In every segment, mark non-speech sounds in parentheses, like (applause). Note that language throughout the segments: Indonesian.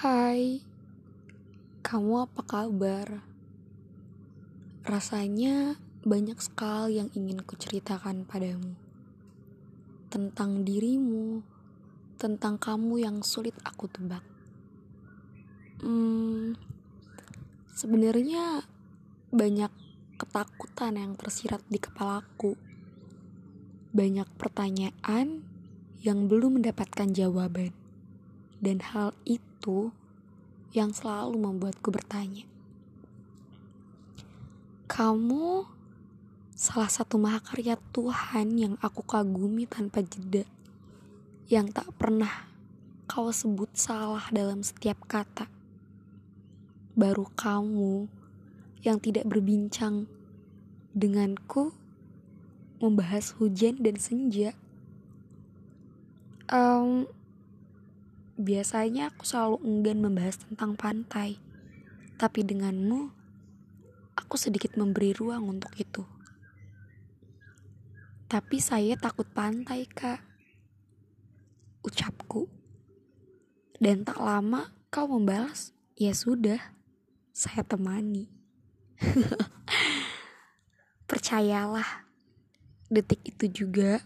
Hai, kamu apa kabar? Rasanya banyak sekali yang ingin kuceritakan padamu tentang dirimu, tentang kamu yang sulit aku tebak. Hmm, sebenarnya banyak ketakutan yang tersirat di kepalaku. Banyak pertanyaan yang belum mendapatkan jawaban. Dan hal itu yang selalu membuatku bertanya. Kamu salah satu mahakarya Tuhan yang aku kagumi tanpa jeda. Yang tak pernah kau sebut salah dalam setiap kata. Baru kamu yang tidak berbincang denganku membahas hujan dan senja. Um, Biasanya aku selalu enggan membahas tentang pantai, tapi denganmu, aku sedikit memberi ruang untuk itu. Tapi saya takut pantai, Kak. Ucapku. Dan tak lama kau membalas, ya sudah, saya temani. (laughs) Percayalah, detik itu juga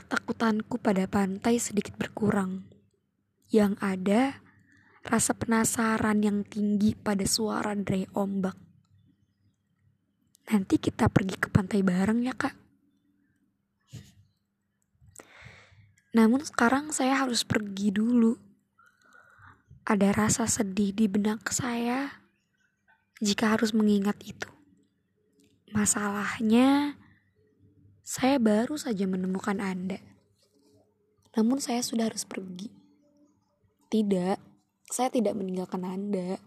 ketakutanku pada pantai sedikit berkurang. Yang ada rasa penasaran yang tinggi pada suara derai ombak. Nanti kita pergi ke pantai bareng ya kak. Namun sekarang saya harus pergi dulu. Ada rasa sedih di benak saya jika harus mengingat itu. Masalahnya, saya baru saja menemukan Anda. Namun saya sudah harus pergi. Tidak, saya tidak meninggalkan Anda.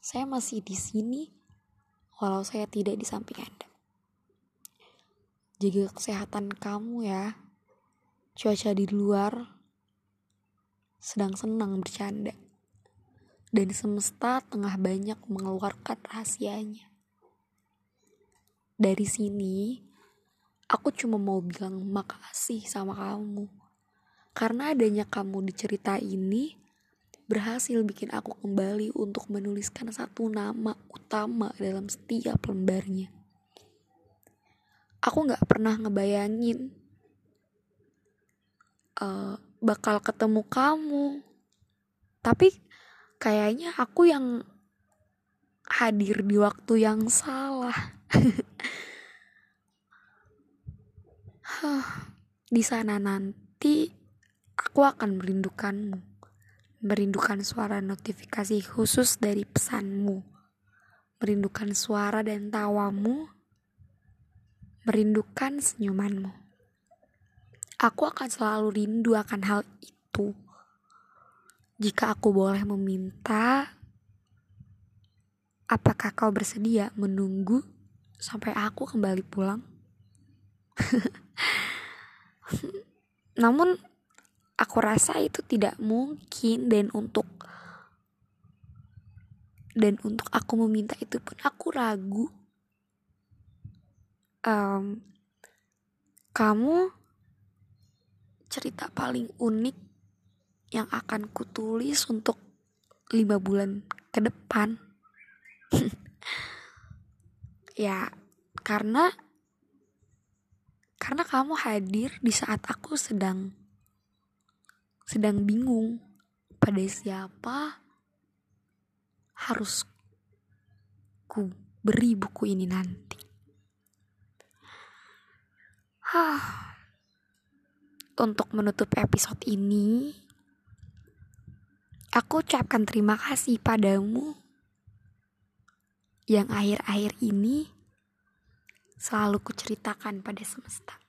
Saya masih di sini, walau saya tidak di samping Anda. Jaga kesehatan kamu ya. Cuaca di luar sedang senang bercanda. Dan semesta tengah banyak mengeluarkan rahasianya. Dari sini, aku cuma mau bilang makasih sama kamu. Karena adanya kamu di cerita ini, berhasil bikin aku kembali untuk menuliskan satu nama utama dalam setiap lembarnya. Aku gak pernah ngebayangin uh, bakal ketemu kamu, tapi kayaknya aku yang hadir di waktu yang salah. (laughs) di sana nanti aku akan merindukanmu merindukan suara notifikasi khusus dari pesanmu, merindukan suara dan tawamu, merindukan senyumanmu. Aku akan selalu rindu akan hal itu. Jika aku boleh meminta, apakah kau bersedia menunggu sampai aku kembali pulang? (laughs) Namun aku rasa itu tidak mungkin dan untuk dan untuk aku meminta itu pun aku ragu. Um, kamu cerita paling unik yang akan kutulis untuk lima bulan ke depan. (laughs) Ya karena karena kamu hadir di saat aku sedang sedang bingung pada siapa harus ku beri buku ini nanti. Hah. Untuk menutup episode ini, aku ucapkan terima kasih padamu yang akhir-akhir ini selalu kuceritakan pada semesta.